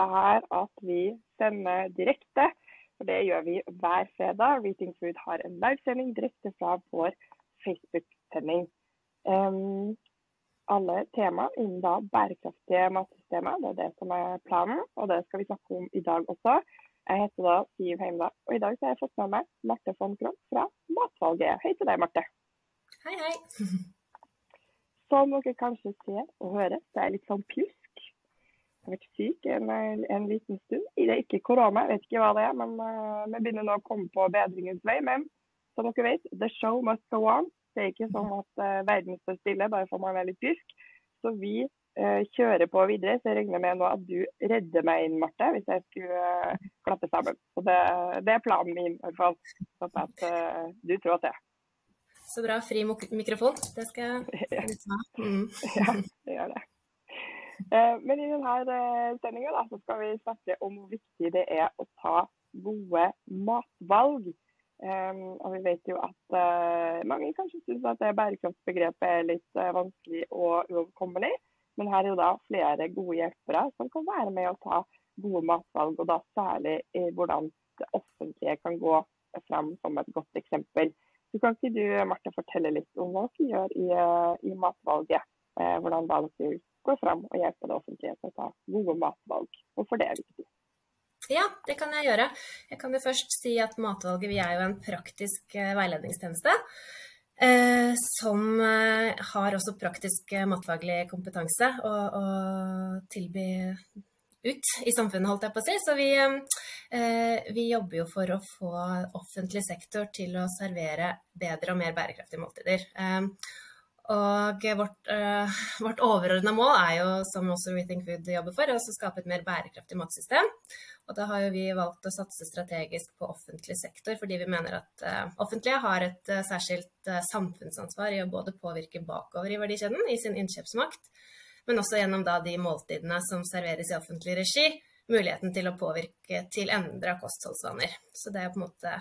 det her at vi sender direkte. For det gjør vi hver fredag. Reading Food har en livesending direkte fra vår Facebook-sending. Um, alle tema innen da bærekraftige matsystemer, det er det som er planen. Og det skal vi snakke om i dag også. Jeg heter da Siv Heimdal, og i dag har jeg fått med meg Marte von Krohn fra Matvalget. Hei til deg, Marte. Hei, hei. Som dere kanskje ser og hører, så er jeg litt sånn pjusk. Vært syk en, en liten stund. Det er ikke korona, jeg vet ikke hva det er, men uh, vi begynner nå å komme på bedringens vei. Men som dere vet, the show must go on. Det er ikke sånn at uh, verden står stille bare for man er litt pjusk. Så vi uh, kjører på videre. Så jeg regner med nå at du redder meg inn, Marte, hvis jeg skulle uh, klappe sammen. Så det, det, er planen min, i hvert fall. Sånn at du tror at det. Så bra. Fri mikrofon. Det skal jeg ta. Mm. ja, det gjør det. Men i denne sendinga skal vi snakke om hvor viktig det er å ta gode matvalg. Um, og vi vet jo at mange kanskje syns at bærekraftsbegrepet er litt vanskelig og uoverkommelig. Men her er jo da flere gode hjelpere som kan være med å ta gode matvalg, og da særlig i hvordan det offentlige kan gå fram som et godt eksempel. Så kan ikke du Martha, fortelle litt om hva dere gjør i, i matvalget? Hvordan da går fram og hjelper det offentlige til å ta gode matvalg. Hvorfor det er viktig. Ja, det kan jeg gjøre. Jeg kan jo først si at Matvalget vi er jo en praktisk eh, veiledningstjeneste. Eh, som eh, har også praktisk eh, matfaglig kompetanse å, å, tilby ut i samfunnet, holdt jeg på å si. Så vi, eh, vi, jobber jo for å få offentlig sektor til å servere bedre og mer bærekraftige måltider. Eh, og vårt, uh, vårt overordna mål er jo, som også Rethink Food jobber for, å skape et mer bærekraftig matsystem. Og da har jo vi valgt å satse strategisk på offentlig sektor, fordi vi mener at uh, offentlige har et uh, særskilt samfunnsansvar i å både påvirke bakover i verdikjeden i sin innkjøpsmakt, men også gjennom da de måltidene som serveres i offentlig regi, muligheten til å påvirke til endra kostholdsvaner. Så det er på en måte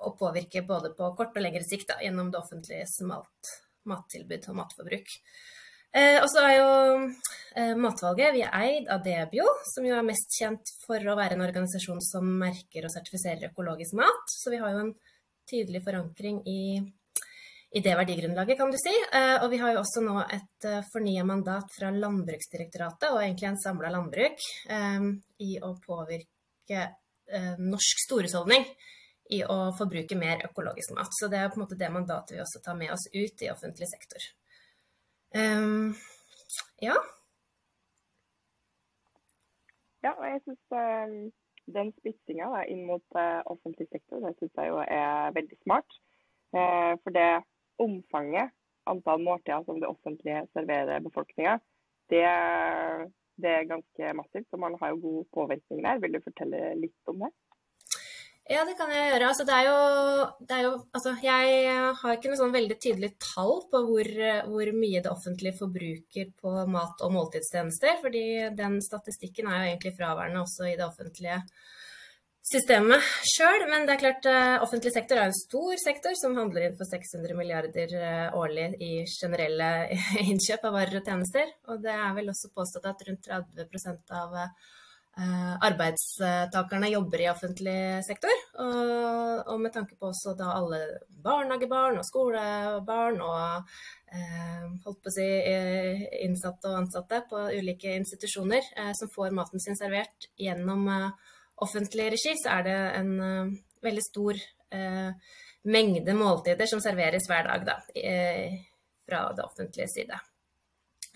å påvirke både på kort og lengre sikt da, gjennom det offentliges mat, mattilbud og matforbruk. Eh, og så er jo eh, Matvalget vi er eid av Debio, som jo er mest kjent for å være en organisasjon som merker og sertifiserer økologisk mat. Så vi har jo en tydelig forankring i, i det verdigrunnlaget, kan du si. Eh, og vi har jo også nå et eh, fornya mandat fra Landbruksdirektoratet, og egentlig en samla landbruk, eh, i å påvirke eh, norsk storhusholdning i å forbruke mer økologisk mat. Så det er på en måte det mandatet vi også tar med oss ut i offentlig sektor. Um, ja. Ja, og jeg syns um, den spissinga inn mot uh, offentlig sektor det synes jeg jo er veldig smart. Uh, for det omfanget, antall måltider som det offentlige serverer befolkninga, det, det, er ganske massivt. Så man har jo god påvirkning der. Vil du fortelle litt om det? Ja, det kan jeg gjøre. Altså, det er jo, det er jo altså, Jeg har ikke noe sånn veldig tydelig tall på hvor, hvor, mye det offentlige forbruker på mat- og måltidstjenester. fordi den statistikken er jo egentlig fraværende også i det offentlige systemet sjøl. Men det er klart, uh, offentlig sektor er en stor sektor som handler inn for 600 milliarder uh, årlig i generelle innkjøp av varer og tjenester. Og det er vel også påstått at rundt 30 av Eh, arbeidstakerne jobber i offentlig sektor. Og, og, med tanke på også da alle barnehagebarn og skolebarn og eh, holdt på å si eh, innsatte og ansatte på ulike institusjoner eh, som får maten sin servert gjennom eh, offentlig regi, så er det en eh, veldig stor mengde måltider som serveres hver dag da, fra det offentlige side.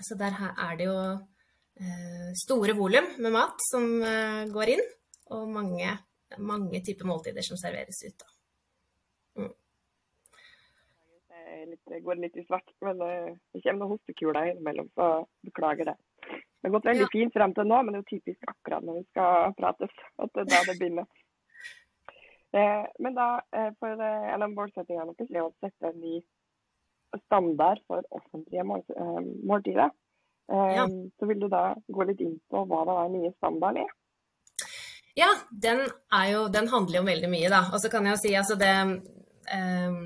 Så der er det jo Eh, store volum med mat som eh, går inn, og mange, mange typer måltider som serveres ut. Mm. Det går litt i svart, men eh, det kommer noen hostekuler innimellom, så beklager det. Det har gått veldig ja. fint frem til nå, men det er jo typisk akkurat når vi skal prates at det er da det begynner. Men da, for en av målsettingene deres er å sette en ny standard for offentlige måltider. Ja. Ehm, så vil du da gå litt inn på hva det er nye standarden er? Ja, den, jo, den handler jo om veldig mye, da. Og så kan jeg jo si altså det um,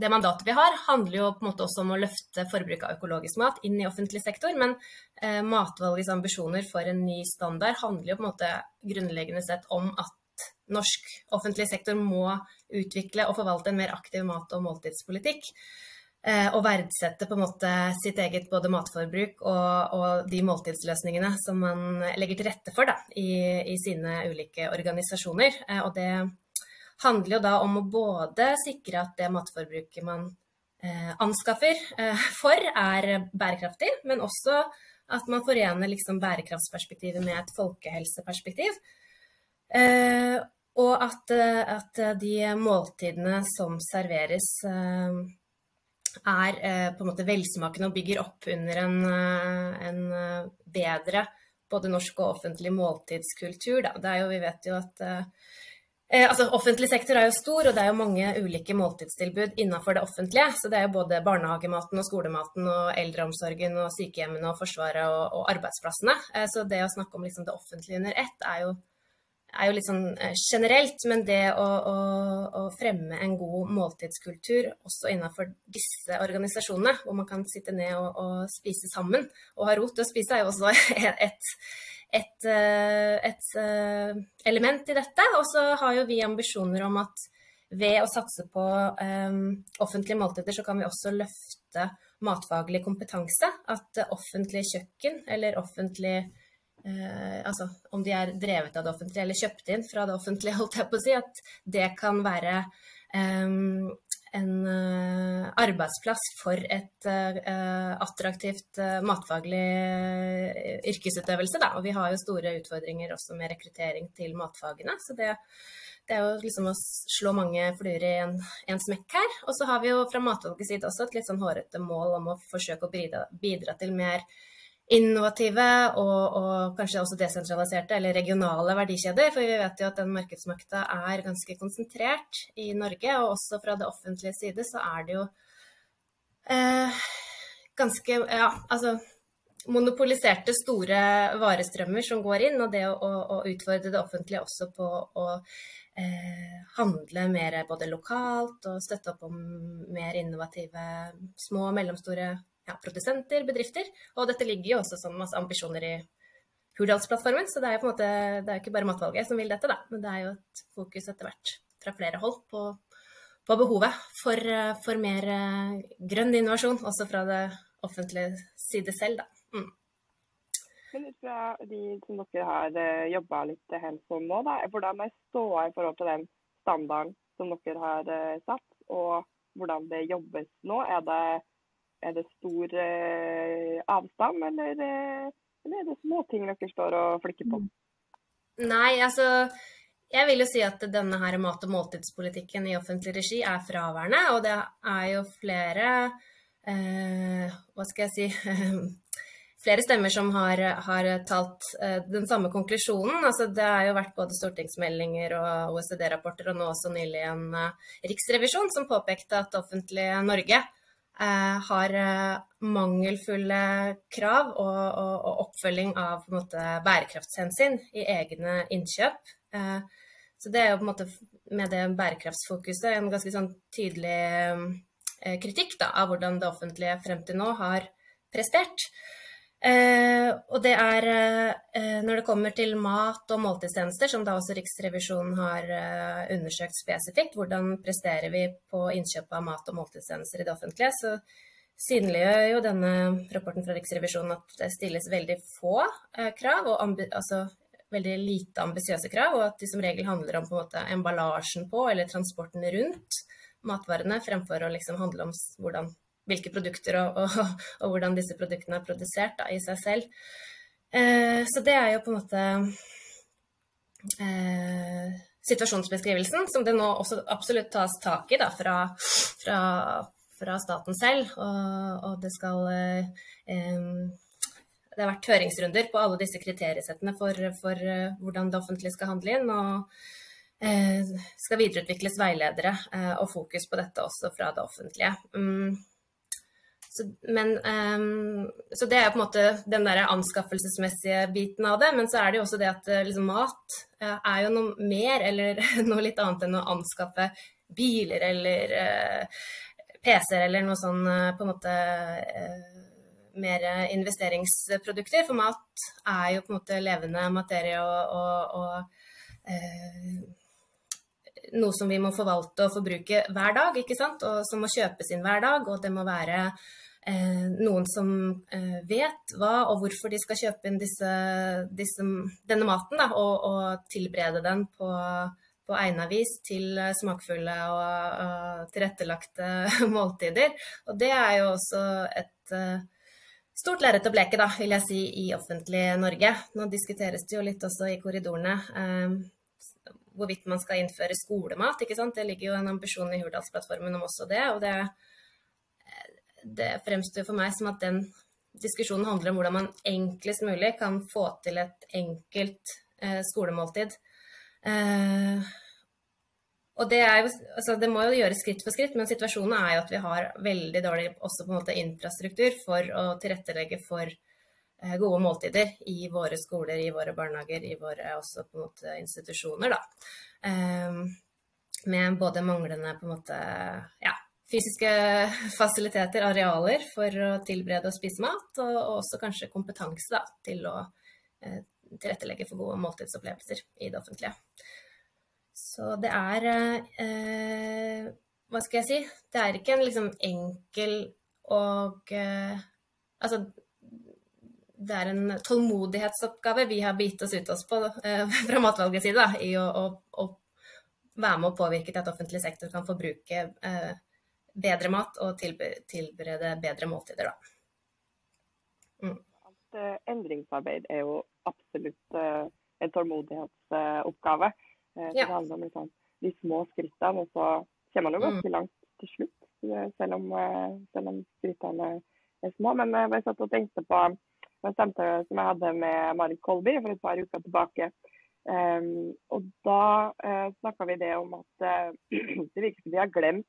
det mandatet vi har, handler jo på en måte også om å løfte forbruket av økologisk mat inn i offentlig sektor. Men eh, matvalgets ambisjoner for en ny standard handler jo på en måte grunnleggende sett om at norsk offentlig sektor må utvikle og forvalte en mer aktiv mat- og måltidspolitikk. Eh, og verdsette på en måte sitt eget både matforbruk og, og de måltidsløsningene som man legger til rette for da, i, i sine ulike organisasjoner. Eh, og det handler jo da om å både sikre at det matforbruket man eh, anskaffer eh, for, er bærekraftig, men også at man forener liksom bærekraftsperspektivet med et folkehelseperspektiv. Eh, og at, eh, at, de måltidene som serveres, eh, er eh, på en måte velsmakende og bygger opp under en, en bedre både norsk og offentlig måltidskultur. Da. Det er jo, vi vet jo at Eh, altså, offentlig sektor er jo stor, og det er jo mange ulike måltidstilbud innenfor det offentlige. Så det er jo både barnehagematen og skolematen og eldreomsorgen og sykehjemmene og Forsvaret og, og arbeidsplassene. Eh, så det å snakke om liksom, det offentlige under ett er jo, er jo litt sånn eh, generelt. Men det å, å, å, fremme en god måltidskultur også innenfor disse organisasjonene, hvor man kan sitte ned og, og spise sammen og ha rot til å spise, er jo også et et, et, et eh, element i dette. Og så har jo vi ambisjoner om at ved å satse på um, offentlige måltider, så kan vi også løfte matfaglig kompetanse. At offentlige kjøkken, eller offentlig uh, Altså om de er drevet av det offentlige eller kjøpt inn fra det offentlige, holdt jeg på å si, at det kan være eh, en uh, arbeidsplass for et uh, attraktivt uh, matfaglig yrkesutøvelse. Da. Og vi har jo store utfordringer også med rekruttering til matfagene. Så det, det er jo liksom å slå mange fluer i en, en smekk her. Og så har vi jo fra matvalgets side også et litt sånn hårete mål om å forsøke å bidra, bidra til mer innovative og, og, kanskje også desentraliserte eller regionale verdikjeder. For vi vet jo at den markedsmakta er ganske konsentrert i Norge. Og også fra det offentlige side så er det jo eh, ganske Ja, altså monopoliserte store varestrømmer som går inn, og det å, å utfordre det offentlige også på å eh, handle mer både lokalt og støtte opp om mer innovative små og mellomstore ja, produsenter, bedrifter. Og dette ligger jo også som masse ambisjoner i Hurdalsplattformen, så det er jo på en måte, det er jo ikke bare matvalget som vil dette, da. Men det er jo et fokus etter hvert fra flere hold på, på behovet for, for, mer eh, grønn innovasjon, også fra det offentlige side selv, da. Mm. Men ut fra de som dere har eh, jobba litt helt på nå, da, hvordan er ståa i forhold til den standarden som dere har eh, satt, og hvordan det jobbes nå? Er det er det stor eh, avstand, eller, eh, eller, er det småting dere står og flikker på? Nei, altså jeg vil jo si at denne her mat- og måltidspolitikken i offentlig regi er fraværende. Og det er jo flere eh, Hva skal jeg si Flere stemmer som har, har talt eh, den samme konklusjonen. Altså, det har jo vært både stortingsmeldinger og OECD-rapporter, og nå også nylig en eh, riksrevisjon som påpekte at offentlige Norge har eh, mangelfulle krav og, og, og oppfølging av måte, bærekraftshensyn i egne innkjøp. Eh, så det er jo på en måte med det bærekraftsfokuset en ganske sånn tydelig kritikk da, av hvordan det offentlige frem til nå har prestert. Eh, og det er eh, når det kommer til mat og måltidstjenester, som da også Riksrevisjonen har eh, undersøkt spesifikt, hvordan presterer vi på innkjøp av mat og måltidstjenester i det offentlige, så synliggjør jo denne rapporten fra Riksrevisjonen at det stilles veldig få eh, krav, og altså veldig lite ambisiøse krav, og at de som regel handler om på en måte emballasjen på eller transporten rundt matvarene, fremfor å liksom handle om hvordan hvilke produkter og, og, og, hvordan disse produktene er produsert da, i seg selv. Eh, så det er jo på en måte eh, situasjonsbeskrivelsen, som det nå også absolutt tas tak i da, fra, fra, fra staten selv. Og, og det skal eh, Det har vært høringsrunder på alle disse kriteriesettene for, for uh, hvordan det offentlige skal handle inn. og eh, skal videreutvikles veiledere eh, og fokus på dette også fra det offentlige. Um, så, men, um, så det er på en måte den der anskaffelsesmessige biten av det. Men så er det jo også det at eh, liksom, mat uh, er jo noe mer eller noe litt annet enn å anskaffe biler eller uh, PC-er eller noe sånn på en måte mer investeringsprodukter. For mat er jo på en måte levende materie og, og, og eh, noe som vi må forvalte og forbruke hver dag, ikke sant? og som må kjøpes inn hver dag. Og det må være eh, noen som eh, vet hva og hvorfor de skal kjøpe inn disse, disse, denne maten, da, og, og tilberede den på, på egna vis til smakfulle og, og tilrettelagte måltider. Og det er jo også et eh, stort lerret å bleke, da, vil jeg si, i offentlig Norge. Nå diskuteres det jo litt også i korridorene um, hvorvidt man skal innføre skolemat. ikke sant? Det ligger jo en ambisjon i Hurdalsplattformen om også det. Og det, det fremstår for meg som at den diskusjonen handler om hvordan man enklest mulig kan få til et enkelt eh, skolemåltid. Eh, og det, jo, altså det, må jo gjøres skritt for skritt, men situasjonen er jo at vi har veldig dårlig også på en måte infrastruktur for å tilrettelegge for gode måltider i våre skoler, i våre barnehager, i våre også på en måte institusjoner. Da. Um, med både manglende på en måte ja, fysiske fasiliteter, arealer, for å tilberede og spise mat, og også kanskje kompetanse da, til å eh, tilrettelegge for gode måltidsopplevelser i det offentlige. Så det er eh, Hva skal jeg si? Det er ikke en liksom enkel og eh, Altså, det er en tålmodighetsoppgave vi har begitt oss ut oss på eh, fra matvalgets side, da, i å, å, å, være med å påvirke til at offentlig sektor kan forbruke eh, bedre mat og tilberede bedre måltider. Mm. Eh, endringsarbeid er jo absolutt eh, en tålmodighetsoppgave. Eh, ja. Det handler om liksom, de små skrittene, og så kommer man jo ganske mm. langt til slutt. Selv om, selv om skrittene er små. Men jeg satt og tenkte på en samtale som jeg hadde med Marit Kolby for et par uker tilbake. Um, og da uh, snakka vi det om at uh, det virker som vi har glemt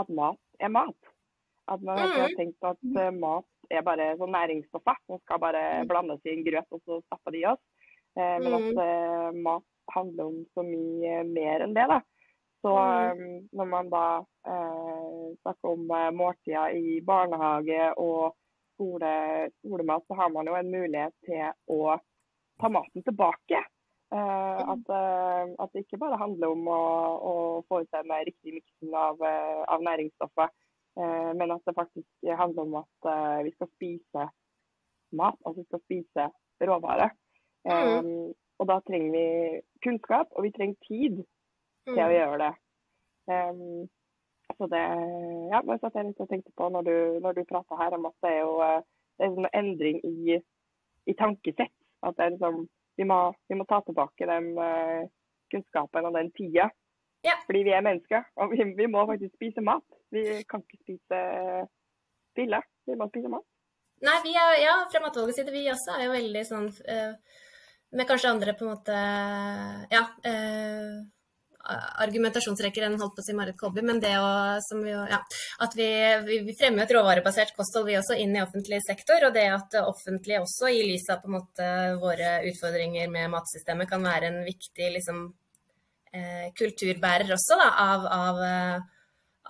at mat er mat. At man mm. har tenkt at uh, mat er bare sånn næringsstoffer som skal bare mm. blandes i en grøt, og så stapper de i oss. Uh, men at mm. eh, mat handler om så mye mer enn det. da. Så eh, når man da eh, snakker om måltider i barnehage og skole, skolemat, så har man jo en mulighet til å ta maten tilbake. Uh, at, uh, at, det ikke bare handler om å, å få ut den riktige miksen av, uh, av næringsstoffer, men at det faktisk handler om at vi skal spise mat, altså vi skal spise råvarer. Mm. Um, og da trenger vi kunnskap, og vi trenger tid til å mm. gjøre det. Um, så det ja, bare satt jeg litt og tenkte på når du, når du prata her om at det er jo eh, det er en endring i, i tankesett. At det er liksom, vi, må, vi må ta tilbake den uh, kunnskapen og den tida. Ja. Fordi vi er mennesker, og vi, vi, må faktisk spise mat. Vi kan ikke spise biller, vi må spise mat. Nei, vi er, ja, fra Matvalgets side, vi også er jo veldig sånn med kanskje andre på en måte Ja. Eh, argumentasjonsrekker enn holdt på å si Marit Kolby, men det å, vi, ja, at vi, vi, vi fremmer et råvarebasert kosthold vi også inn i offentlig sektor. Og det at det offentlige også, i lys av på en måte våre utfordringer med matsystemet, kan være en viktig liksom, eh, kulturbærer også da, av, av,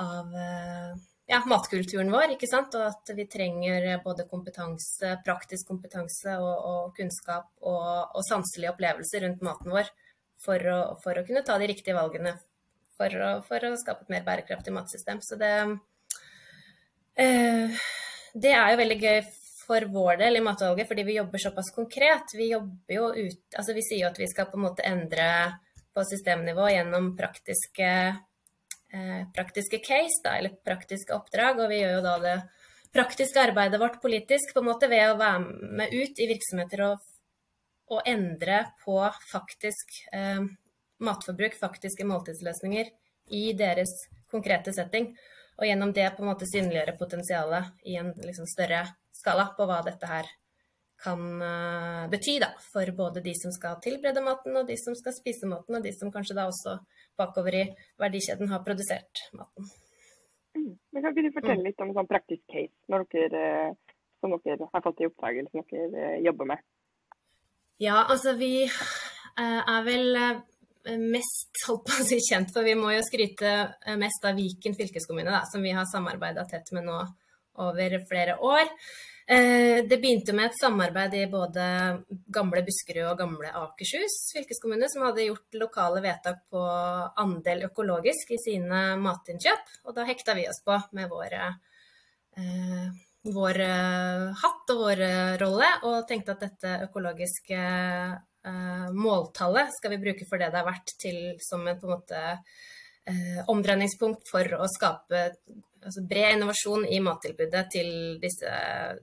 av eh, ja, matkulturen vår. ikke sant? Og at vi trenger både kompetanse, praktisk kompetanse og, og kunnskap og, og, sanselige opplevelser rundt maten vår for å, for å kunne ta de riktige valgene for å, for å, skape et mer bærekraftig matsystem. Så det, eh, det er jo veldig gøy for vår del i matvalget, fordi vi jobber såpass konkret. Vi jobber jo ut, altså vi sier jo at vi skal på en måte endre på systemnivå gjennom praktiske Eh, praktiske case, da, eller praktiske oppdrag. Og vi gjør jo da det praktiske arbeidet vårt politisk på en måte ved å være med ut i virksomheter og, og endre på faktisk eh, matforbruk, faktiske måltidsløsninger i deres konkrete setting. Og gjennom det på en måte synliggjøre potensialet i en liksom, større skala på hva dette her kan uh, bety da, for både de som skal tilberede maten, og de som skal spise maten, og de som kanskje da også bakover i verdikjeden har produsert maten. Mm. Men kan ikke du fortelle litt om en sånn praktisk case dere, eh, som dere har fått i oppdrag, eller som dere eh, jobber med? Ja, altså vi er vel mest holdt på å si, kjent for. Vi må jo skryte mest av Viken fylkeskommune, da, som vi har samarbeida tett med nå over flere år. Eh, det begynte med et samarbeid i både gamle Buskerud og gamle Akershus fylkeskommune, som hadde gjort lokale vedtak på andel økologisk i sine matinnkjøp. Og da hekta vi oss på med våre, eh, vår eh, hatt og vår rolle, og tenkte at dette økologiske eh, måltallet skal vi bruke for det det er verdt, til som en på en måte eh, omdreiningspunkt for å skape altså bred innovasjon i mattilbudet til disse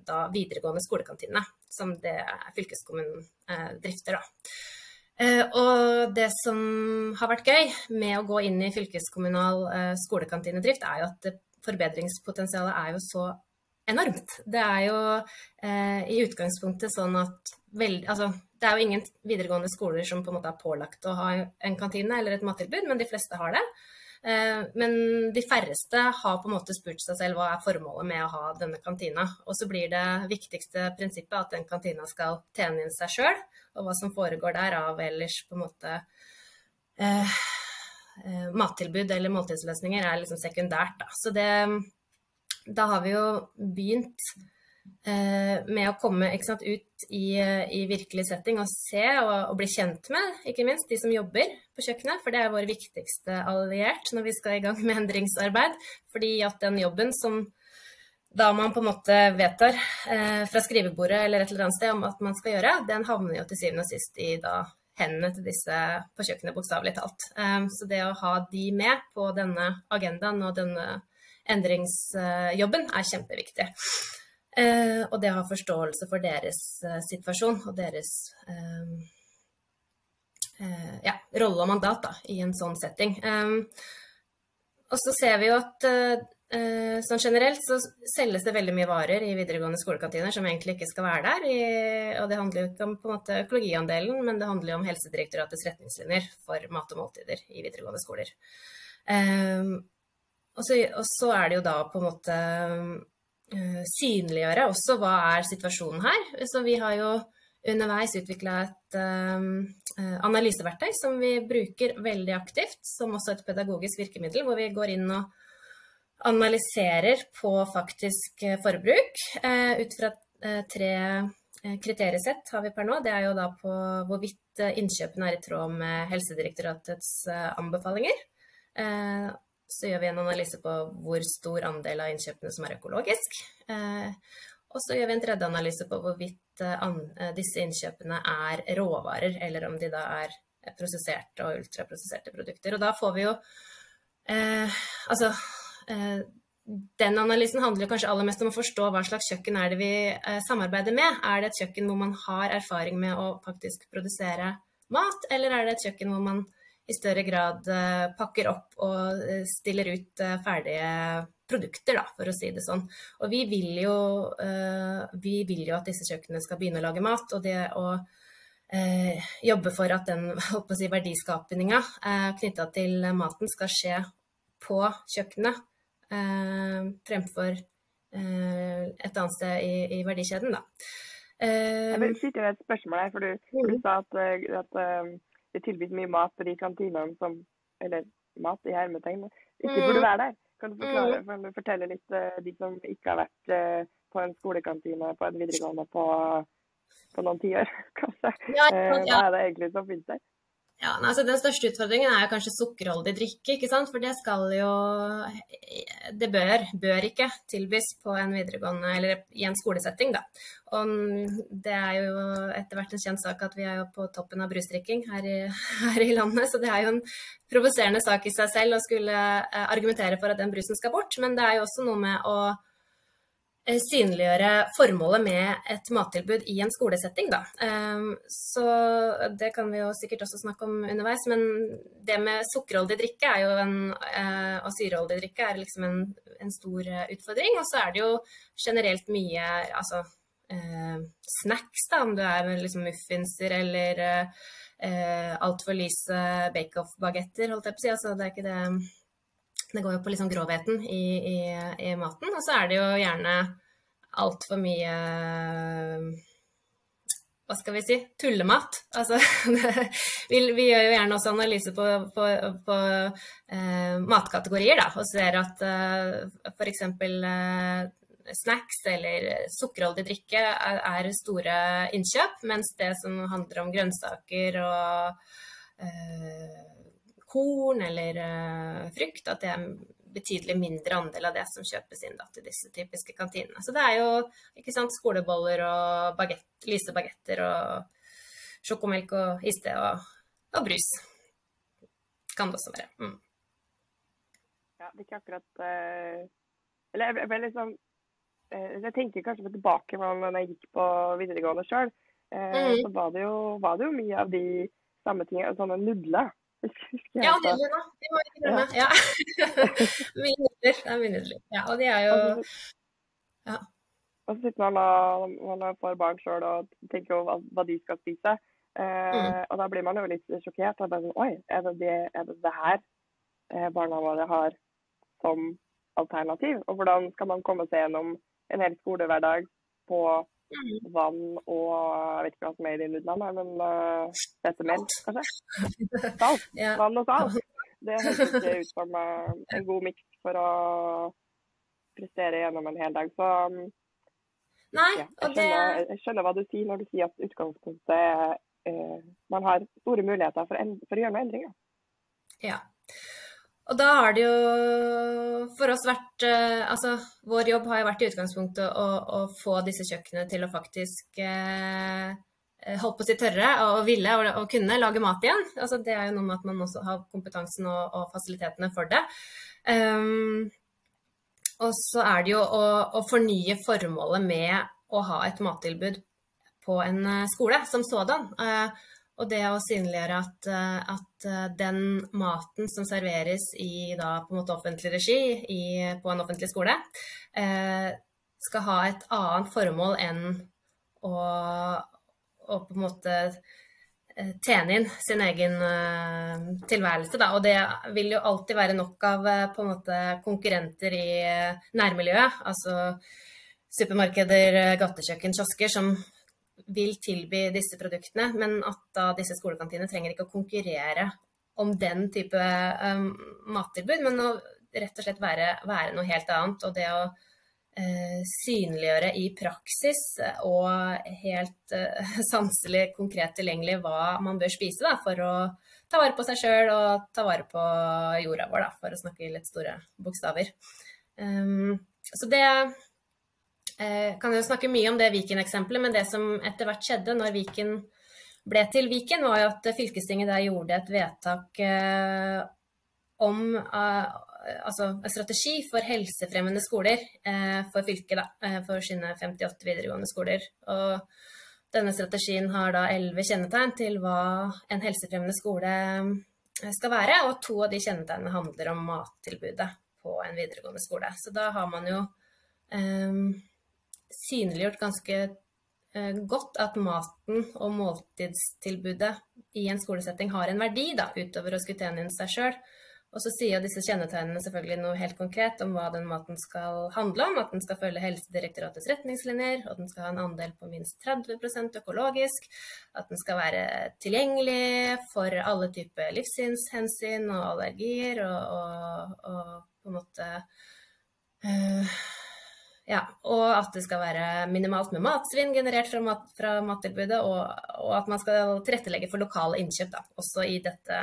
da, videregående skolekantinene, som det fylkeskommunen eh, drifter. Da. Eh, og det som har vært gøy med å gå inn i fylkeskommunal eh, skolekantinedrift, er jo at forbedringspotensialet er jo så enormt. Det er jo eh, i utgangspunktet sånn at veldig Altså, det er jo ingen videregående skoler som på en måte er pålagt å ha en kantine eller et mattilbud, men de fleste har det. Eh, men de færreste har på en måte spurt seg selv hva er formålet med å ha denne kantina. Og så blir det viktigste prinsippet at den kantina skal tjene inn seg sjøl, og hva som foregår der av ellers på en måte eh, eh, mattilbud eller måltidsløsninger er liksom sekundært. Da. Så det, da har vi jo begynt Eh, med å komme sant, ut i, i, virkelig setting og se og, og, bli kjent med, ikke minst, de som jobber på kjøkkenet. For det er vår viktigste alliert når vi skal i gang med endringsarbeid. Fordi at den jobben som da man på en måte vedtar eh, fra skrivebordet eller et eller annet sted om at man skal gjøre, den havner jo til syvende og sist i da hendene til disse på kjøkkenet, bokstavelig talt. Eh, så det å ha de med på denne agendaen og denne endringsjobben er kjempeviktig. Eh, og det å ha forståelse for deres eh, situasjon og deres eh, ja, rolle og mandat da, i en sånn setting. Og så ser vi jo at sånn generelt så selges det veldig mye varer i videregående skolekantiner som egentlig ikke skal være der. I, og det handler jo ikke om på en måte økologiandelen, men det handler jo om Helsedirektoratets retningslinjer for mat og måltider i videregående skoler. Og så, og, så, er det jo da på en måte Eh, synliggjøre også hva er situasjonen her. Så vi har jo underveis utvikla et um, analyseverktøy som vi bruker veldig aktivt, som også et pedagogisk virkemiddel, hvor vi går inn og analyserer på faktisk forbruk uh, ut fra uh, tre kriteriesett har vi per nå. Det er jo da på hvorvidt innkjøpene er i tråd med Helsedirektoratets anbefalinger så gjør vi en analyse på hvor stor andel av innkjøpene som er økologisk. Eh, og så gjør vi en tredje analyse på hvorvidt eh, eh, disse innkjøpene er råvarer, eller om de da er prosesserte og ultraprosesserte produkter. Og da får vi jo eh, Altså eh, den analysen handler kanskje aller mest om å forstå hva slags kjøkken er det vi eh, samarbeider med. Er det et kjøkken hvor man har erfaring med å faktisk produsere mat, eller er det et kjøkken hvor man i større grad eh, pakker opp og eh, stiller ut eh, ferdige produkter, da, for å si det sånn. Og vi vil jo, vi vil jo at disse kjøkkenene skal begynne å lage mat. Og det å jobbe for at den si, verdiskapinga knytta til maten skal skje på kjøkkenet fremfor et annet sted i, i verdikjeden, da. Jeg vil skyte inn et spørsmål her, for du, du mm. sa at, at det tilbys mye mat på de kantinene som Eller mat i hermetegn, ikke burde mm. være der. Kan du, forklare, mm. kan du fortelle litt uh, de som ikke har vært uh, på en skolekantine på en videregående på, på noen tiår, kanskje? Ja, ja. Uh, hva er det egentlig som finnes der? Ja, altså Den største utfordringen er kanskje sukkerholdig drikke. ikke sant? For det skal jo Det bør, bør ikke tilbys på en videregående eller i en skolesetting, da. Og det er jo etter hvert en kjent sak at vi er jo på toppen av brusdrikking her i, her i landet. Så det er jo en provoserende sak i seg selv å skulle eh, argumentere for at den brusen skal bort. Men det er jo også noe med å Eh, synliggjøre formålet med et mattilbud i en skolesetting. Da. Ehm, så det kan vi jo sikkert også snakke om underveis. Men det med sukkerholdig drikke en, eh, og syreholdig drikke er liksom en, en, stor eh, utfordring. Og så er det jo generelt mye altså, eh, snacks, da, om du er liksom muffinser eller eh, altfor lyse bake-off-bagetter, holdt jeg på å si. Altså, det er ikke det det går jo på liksom grovheten i, i, i, maten. Og så er det jo gjerne altfor mye hva skal vi si, tullemat. Altså, vi, vi, gjør jo gjerne også analyse på, på, på eh, matkategorier, da, og ser at eh, f.eks. Eh, snacks eller sukkerholdig drikke er, er, store innkjøp, mens det som handler om grønnsaker og eh, korn eller uh, frukt, at det er en betydelig mindre andel av det som kjøpes inn da, til disse typiske kantinene. Så det er jo sant, skoleboller og bagett, lyse bagetter og sjokomelk og iste og, og, brus. Kan det også være. Mm. Ja, det er ikke akkurat uh, Eller jeg, jeg, liksom, uh, jeg tenker kanskje på tilbake når jeg gikk på videregående sjøl. Mm. Så var det, jo, var det jo mye av de samme tingene, sånne nudler ja, nydelig, da. De må ikke glemme. Ja. mye nudler. Det er mye nudler. Ja, og de er jo ja. Og så sitter man og man får barn sjøl og tenker jo hva de skal spise. Eh, mm. Og da blir man jo litt sjokkert. Og bare sånn, Oi, er det det, er det, det her eh, barna våre har som alternativ? Og hvordan skal man komme seg gjennom en hel skolehverdag på Mm. Vann og Jeg vet ikke hva som er i de nudlene, men uh, hvetemel, kanskje? Salt. ja. Vann og salt. Det høres ikke ut som uh, en god miks for å prestere gjennom en hel dag. Så um, Nei, ja, jeg, skjønner, jeg, skjønner, hva du sier når du sier at utgangspunktet er uh, Man har store muligheter for, en, for å gjøre noen endringer. Ja. Og da har det jo for oss vært eh, Altså, vår jobb har jo vært i utgangspunktet å, å få disse kjøkkenene til å faktisk eh, eh holdt på å si tørre og ville og, og, kunne lage mat igjen. Altså, det er jo noe med at man også har kompetansen og, og fasilitetene for det. Um, og så er det jo å, å, fornye formålet med å ha et mattilbud på en eh, skole som sådan. Uh, og det å synliggjøre at, eh, at, eh, den maten som serveres i da, på en måte offentlig regi i, på en offentlig skole, eh, skal ha et annet formål enn å, å på en måte eh, tjene inn sin egen tilværelse. Da. Og det vil jo alltid være nok av måte konkurrenter i nærmiljøet. Altså supermarkeder, gatekjøkken, kiosker som vil tilby disse produktene, men at disse skolekantinene trenger ikke å konkurrere om den type um, mattilbud, men å rett og slett være, være noe helt annet. Og det å uh, synliggjøre i praksis og helt uh, sanselig, konkret tilgjengelig hva man bør spise da, for å ta vare på seg sjøl og ta vare på jorda vår, da, for å snakke i litt store bokstaver. Um, så det Eh, kan jo snakke mye om det Viken-eksempelet, men det som etter hvert skjedde når Viken ble til Viken, var jo at fylkestinget der gjorde et vedtak eh, om eh, altså en strategi for helsefremmende skoler eh, for fylket, da, eh, for sine 58 videregående skoler. Og denne strategien har da elleve kjennetegn til hva en helsefremmende skole eh, skal være, og to av de kjennetegnene handler om mattilbudet på en videregående skole. Så da har man jo synliggjort ganske eh, godt at maten og måltidstilbudet i en skolesetting har en verdi, da, utover inn seg sjøl. Og så sier disse kjennetegnene selvfølgelig noe helt konkret om hva den maten skal handle om. At den skal følge Helsedirektoratets retningslinjer, at den skal ha en andel på minst 30% økologisk. At den skal være tilgjengelig for alle typer livssynshensyn og allergier, og, og, og på en måte øh, ja, og at det skal være minimalt med matsvinn generert fra, mat, fra mattilbudet, og, og, at man skal tilrettelegge for lokale innkjøp, da, også i, dette,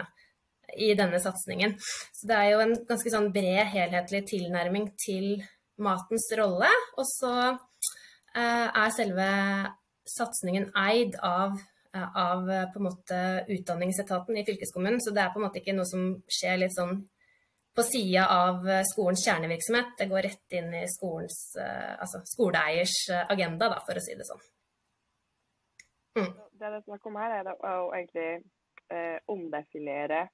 i denne satsingen. Så det er jo en ganske sånn bred, helhetlig tilnærming til matens rolle. Og så eh, er selve satsingen eid av, eh, av utdanningsetaten i fylkeskommunen, så det er på en måte ikke noe som skjer litt sånn på sida av eh, skolens kjernevirksomhet. Det går rett inn i skolens, eh, altså skoleeiers eh, agenda, da, for å si det sånn. Mm. Det det er snakk om her, er å egentlig eh, omdefinere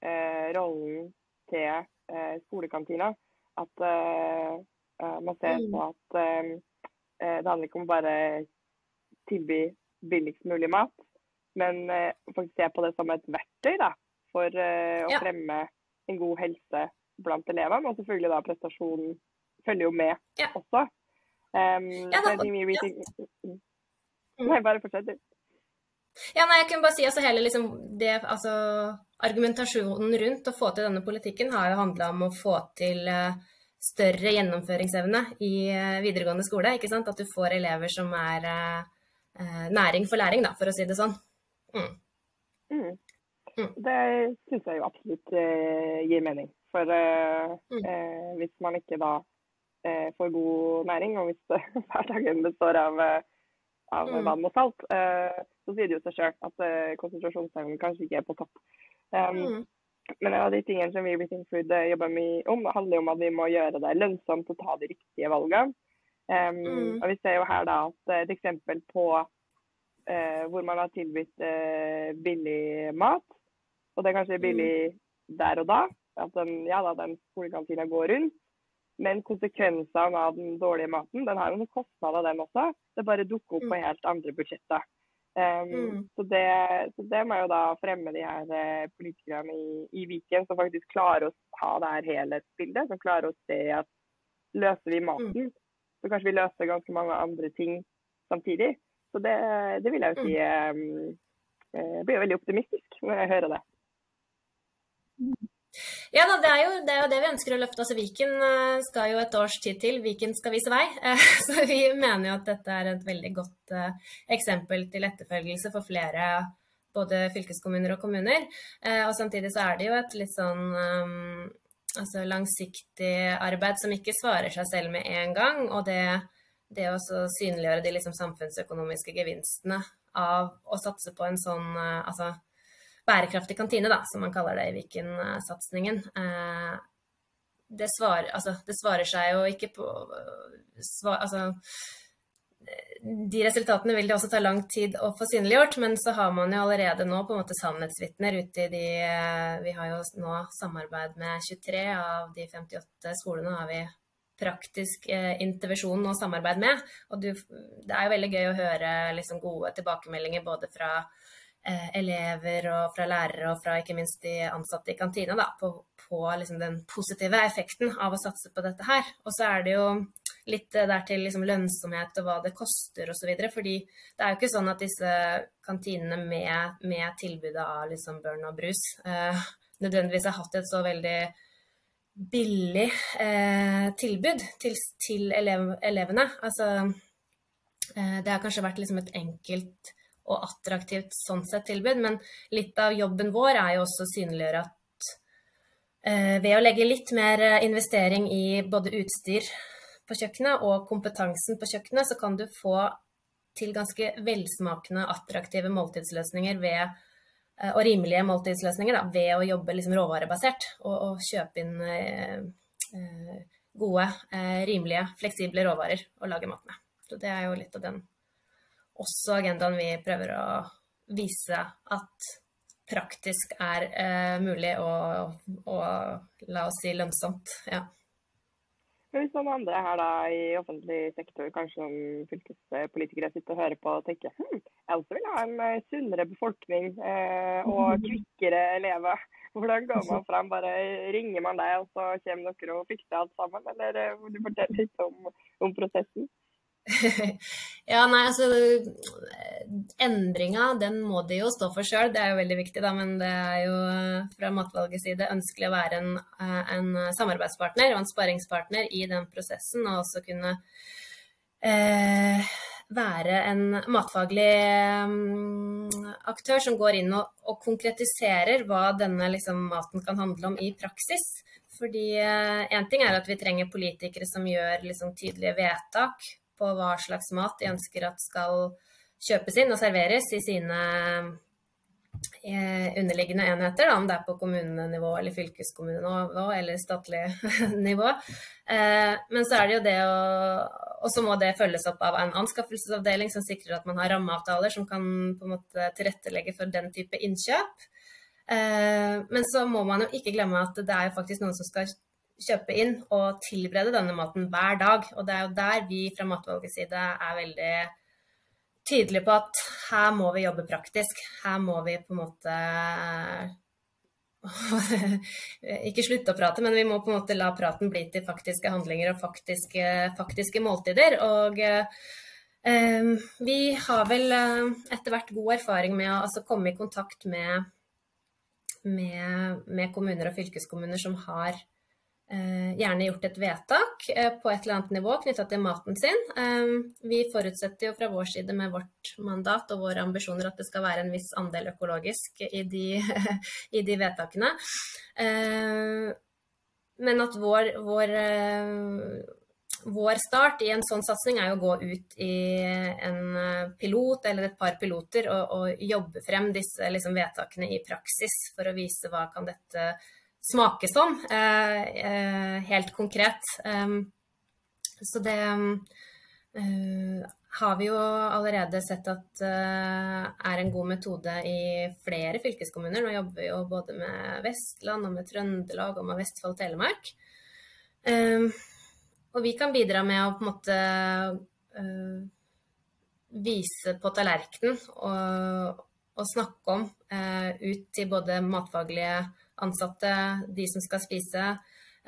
eh, rollen til eh, skolekantina. At man ser på at det handler ikke om bare tilby billigst mulig mat, men faktisk se på det som et verktøy da, for å ja. fremme en god helse blant elevene. Og selvfølgelig da prestasjonen følger jo med også. Um, ja, da, ja. Nei, bare fortsett. Ja, nei, jeg kunne bare si altså hele liksom det, altså argumentasjonen rundt å få til denne politikken har jo handla om å få til uh, større gjennomføringsevne i uh, videregående skole. ikke sant? At du får elever som er uh, næring for læring, da, for å si det sånn. Mm. Mm. Det syns jeg jo absolutt gir mening. For mm. hvis man ikke da får god næring, og hvis hverdagen består av av mm. vann og salt, uh, så sier det jo seg sjøl at uh, konsentrasjonsevnen kanskje ikke er på topp. Um, mm. Men en av de tingene som vi i Britain Food uh, jobber mye om, handler om at vi må gjøre det lønnsomt å ta de riktige valgene. Um, mm. Og Vi ser jo her da at et eksempel på hvor man har tilbudt billig mat, og det er kanskje billig mm. der og da. At den, ja, da, den skolekantina går rundt. Men konsekvensene av den dårlige maten den har jo noen kostnader, den også. Det bare dukker opp på mm. helt andre budsjetter. Um, mm. så, det, så, det, må jo da fremme de her uh, politikerne i, i, Viken som faktisk klarer å ha det her helhetsbildet. Som klarer å se at løser vi maten, mm. så kanskje vi løser ganske mange andre ting samtidig. Så det, det vil jeg jo si um, Jeg blir jo veldig optimistisk når jeg hører det. Ja det er, jo, det er, jo, det vi ønsker å løfte. Altså Viken eh, skal jo et års tid til. Viken skal vise vei. Eh, så vi mener jo at dette er et veldig godt eh, eksempel til etterfølgelse for flere både fylkeskommuner og kommuner. Og samtidig så er det jo et litt sånn altså langsiktig arbeid som ikke svarer seg selv med en gang. Og det, det å synliggjøre de liksom samfunnsøkonomiske gevinstene av å satse på en sånn altså bærekraftig kantine, da, som man kaller det i Viken-satsingen. Eh, det, svarer, altså, det svarer seg jo ikke på svar, altså, de resultatene vil det også ta lang tid å få synliggjort, men så har man jo allerede nå på en måte sannhetsvitner ute i de Vi har jo nå samarbeid med 23 av de 58 skolene har vi praktisk eh, intervensjon og samarbeid med. Og du, det er jo veldig gøy å høre liksom, gode tilbakemeldinger både fra eh, elever og fra lærere og fra ikke minst de ansatte i kantina da, på, på liksom den positive effekten av å satse på dette her. Og så er det jo litt eh, der til liksom lønnsomhet og hva det koster osv. Fordi det er jo ikke sånn at disse kantinene med, med tilbudet av liksom børn og brus eh, nødvendigvis har hatt et så veldig billig eh, tilbud til, til elev, elevene. Altså, eh, det har kanskje vært liksom et enkelt og attraktivt sånn sett tilbud. Men litt av jobben vår er jo også å synliggjøre at eh, ved å legge litt mer eh, investering i både utstyr på kjøkkenet og kompetansen på kjøkkenet, så kan du få til ganske velsmakende, attraktive måltidsløsninger ved, eh, og rimelige måltidsløsninger da, ved å jobbe liksom råvarebasert og, og, kjøpe inn eh, eh gode, eh, rimelige, fleksible råvarer å lage mat med. Så det er jo litt av den også agendaen vi prøver å vise at praktisk er eh, mulig og, og la oss si lønnsomt. Ja. Hvis noen andre her da i offentlig sektor, kanskje som fylkespolitikere, sitter og hører på og tenker hm, jeg også vil ha en eh, sunnere befolkning eh, og kvikkere elever. Hvordan går man fram? Bare ringer man deg, og så kommer dere og fikser alt sammen? Eller eh, vil du fortelle litt om, om prosessen? Ja, nei, altså Endringa, den må de jo stå for sjøl, det er jo veldig viktig, da. Men det er jo fra matvalgets side ønskelig å være en, en samarbeidspartner og en sparingspartner i den prosessen, og også kunne eh, være en matfaglig um, aktør som går inn og, og konkretiserer hva denne liksom, maten kan handle om i praksis. Fordi én eh, ting er at vi trenger politikere som gjør liksom, tydelige vedtak på hva slags mat de ønsker at skal kjøpes inn og serveres i sine eh, underliggende enheter, da, om det er på kommunenivå eller fylkeskommunenivå eller statlig nivå. Eh, men så er det jo det å Og så må det følges opp av en anskaffelsesavdeling som sikrer at man har rammeavtaler som kan på en måte tilrettelegge for den type innkjøp. Eh, men så må man jo ikke glemme at det er jo faktisk noen som skal kjøpe inn og tilberede denne maten hver dag. Og det er jo der vi fra matvalgets side er veldig tydelige på at her må vi jobbe praktisk. Her må vi på en måte ikke slutte å prate, men vi må på en måte la praten bli til faktiske handlinger og faktiske, faktiske måltider. Og eh, vi har vel eh, etter hvert god erfaring med å altså, komme i kontakt med, med, med, kommuner og fylkeskommuner som har eh, gjerne gjort et vedtak eh, på et eller annet nivå knytta til maten sin. Ehm, vi forutsetter jo fra vår side med vårt mandat og våre ambisjoner at det skal være en viss andel økologisk i de, i de vedtakene. Men at vår, vår vår start i en sånn satsing er jo å gå ut i en eh, pilot eller et par piloter og, og jobbe frem disse liksom, vedtakene i praksis for å vise hva kan dette smake som, eh, eh, helt konkret. Um, så det uh, har vi jo allerede sett at er en god metode i flere fylkeskommuner. Nå jobber vi jo både med Vestland og med Trøndelag og med Vestfold og Telemark. Um, og vi kan bidra med å på en måte vise på tallerkenen og, og snakke om ut til både matfaglige ansatte, de som skal spise,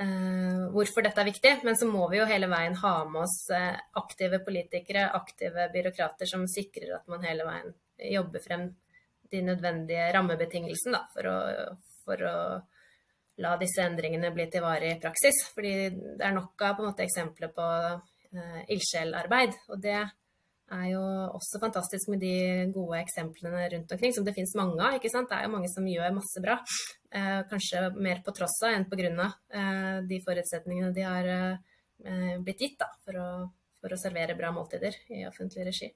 uh, hvorfor dette er viktig. Men så må vi jo hele veien ha med oss aktive politikere, aktive byråkrater som sikrer at man hele veien jobber frem de nødvendige rammebetingelsene for for å la disse endringene bli til i praksis. Fordi det er nok av på måte, eksempler på eh, ildsjelarbeid. Og det er jo også fantastisk med de gode eksemplene rundt omkring, som det finnes mange av. ikke sant? Det er jo mange som gjør masse bra. Uh, kanskje mer på tross av enn av uh, de forutsetningene de har blitt gitt da, for å, for å servere bra måltider i offentlig regi.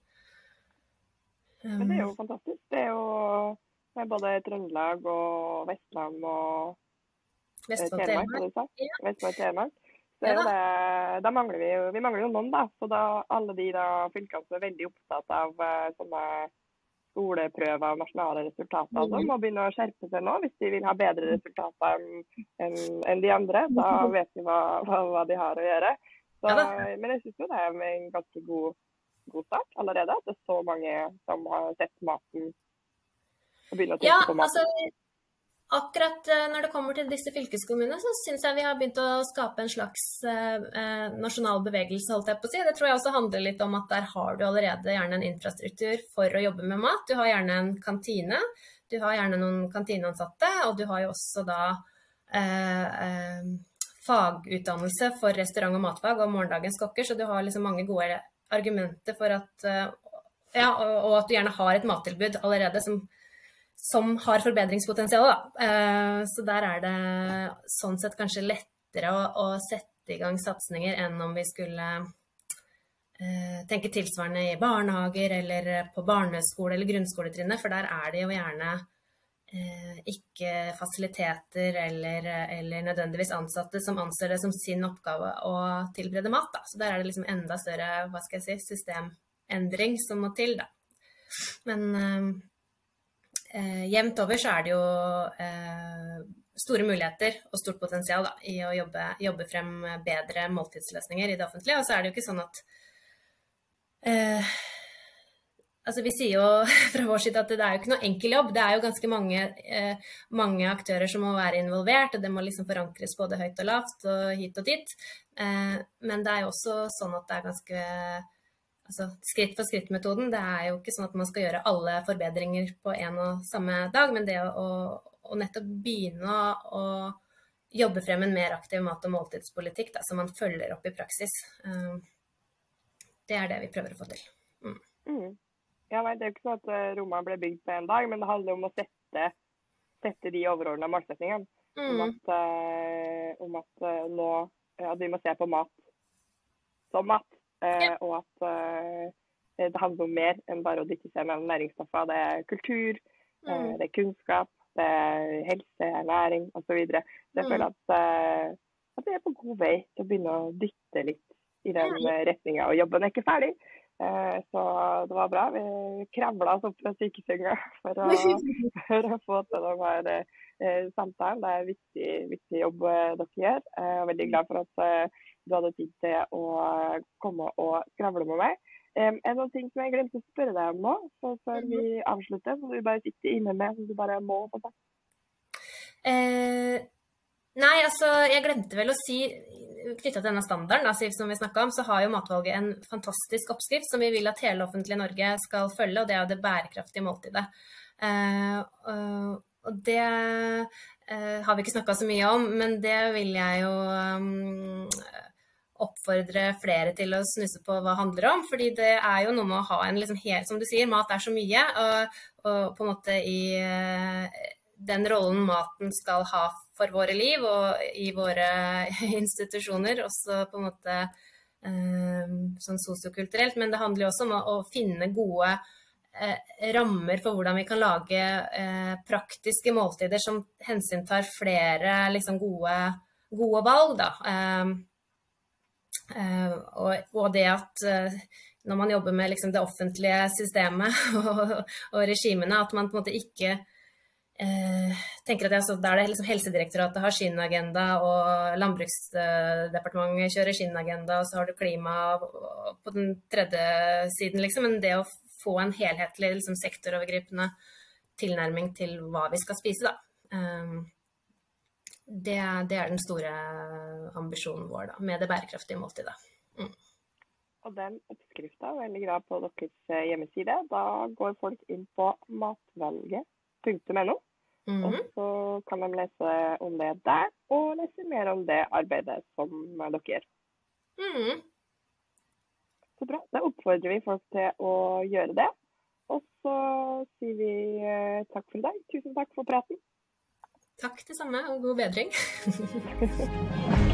Um, Men det er jo fantastisk. Det er jo det er både Trøndelag og Vestland og Vestfold Telemark. Ja. Vestfold Telemark. Ja, det, da mangler vi, vi mangler jo noen, da. Så da alle de da, fylkene som er veldig opptatt av uh, sånne skoleprøver og nasjonale resultater, mm. altså, må begynne å skjerpe seg nå hvis de vil ha bedre resultater enn en, en de andre. Da vet de hva, hva, hva de har å gjøre. Så, men jeg syns jo det er en ganske god, god start allerede. At det er så mange som har sett maten og begynner å tenke ja, på maten. Altså, Akkurat eh, når det kommer til disse fylkeskommunene, så syns jeg vi har begynt å skape en slags eh, eh, nasjonal bevegelse, holdt jeg på å si. Det tror jeg også handler litt om at der har du allerede gjerne en infrastruktur for å jobbe med mat. Du har gjerne en kantine, du har gjerne noen kantineansatte, og du har jo også da eh, fagutdannelse for restaurant- og matfag og morgendagens kokker, så du har liksom mange gode argumenter for at Ja, og, og at du gjerne har et mattilbud allerede som som har forbedringspotensial. Da. Eh, så der er det sånn sett kanskje lettere å, å sette i gang satsinger enn om vi skulle eh, tenke tilsvarende i barnehager eller på barneskole eller grunnskoletrinnet, for der er det jo gjerne eh, ikke fasiliteter eller, eller, nødvendigvis ansatte som anser det som sin oppgave å tilberede mat. Da. Så der er det liksom enda større hva skal jeg si, systemendring som må til. Da. Men jevnt over så er det jo eh, store muligheter og stort potensial da, i å jobbe, jobbe, frem bedre måltidsløsninger i det offentlige. Og så er det jo ikke sånn at eh, Altså Vi sier jo fra vår side at det er jo ikke noe enkel jobb. Det er jo ganske mange, eh, mange aktører som må være involvert, og det må liksom forankres både høyt og lavt og hit og dit. Eh, men det er jo også sånn at det er ganske altså, skritt for skritt-metoden. Det er jo ikke sånn at man skal gjøre alle forbedringer på en og samme dag, men det å, å nettopp begynne å, jobbe frem en mer aktiv mat- og måltidspolitikk da, som man følger opp i praksis, um, det er det vi prøver å få til. Mm. Mm. Ja, nei, Det er jo ikke sånn at rommene ble bygd på en dag, men det handler om å sette, sette de overordna målsettingene. Mm. Om at, om at nå, ja, vi må se på mat som mat. Eh, ja. Og at eh, det handler om mer enn bare å dytte seg mellom næringsstoffer. Det er kultur, eh, mm. det er kunnskap, det er helse, ernæring osv. Jeg mm. føler at, at vi er på god vei til å begynne å dytte litt i den ja. retninga. Og jobben er ikke ferdig. Så det var bra. Vi kravla oss opp fra sykesenga for, for, å få til denne samtalen. Det er viktig, viktig jobb dere gjør. Jeg er veldig glad for at du hadde tid til å komme og skravle med meg. Um, det noen ting som jeg glemte å spørre deg om nå, så før vi mhm. avslutter? Som du bare sitter inne med, som du bare må få sagt? Eh, Nei, altså jeg glemte vel å si knytta til denne standarden da, som vi om, så har jo Matvalget en fantastisk oppskrift som vi vil at hele offentlige Norge skal følge, og det er jo det bærekraftige måltidet. Uh, og det uh, har vi ikke snakka så mye om, men det vil jeg jo um, oppfordre flere til å snuse på hva det handler om. fordi det er jo noe med å ha en liksom helt Som du sier, mat er så mye. Og, og på en måte i den rollen maten skal ha for våre liv og i våre institusjoner, også på en måte eh, sånn sosiokulturelt. Men det handler jo også om å, finne gode eh, rammer for hvordan vi kan lage eh, praktiske måltider som hensyntar flere liksom, gode, gode, valg. Da. Eh, og, det at eh, når man jobber med liksom, det offentlige systemet og, og regimene, at man på en måte ikke eh, tenker at jeg, så Der det liksom Helsedirektoratet har sin agenda, og Landbruksdepartementet kjører sin agenda, og så har du klima på den tredje siden, liksom. Men det å få en helhetlig, liksom, sektorovergripende tilnærming til hva vi skal spise, da. Um, det, det, er den store ambisjonen vår da, med det bærekraftige måltidet. Mm. Og den oppskrifta veldig glad på deres eh, hjemmeside. Da går folk inn på matvalget.no. Mm Og så kan de lese om det der, og lese mer om det arbeidet som dere gjør. Mm. Så bra. Da oppfordrer vi folk til å gjøre det. Og så sier vi eh, takk for i dag. Tusen takk for praten. Takk det samme, og god bedring.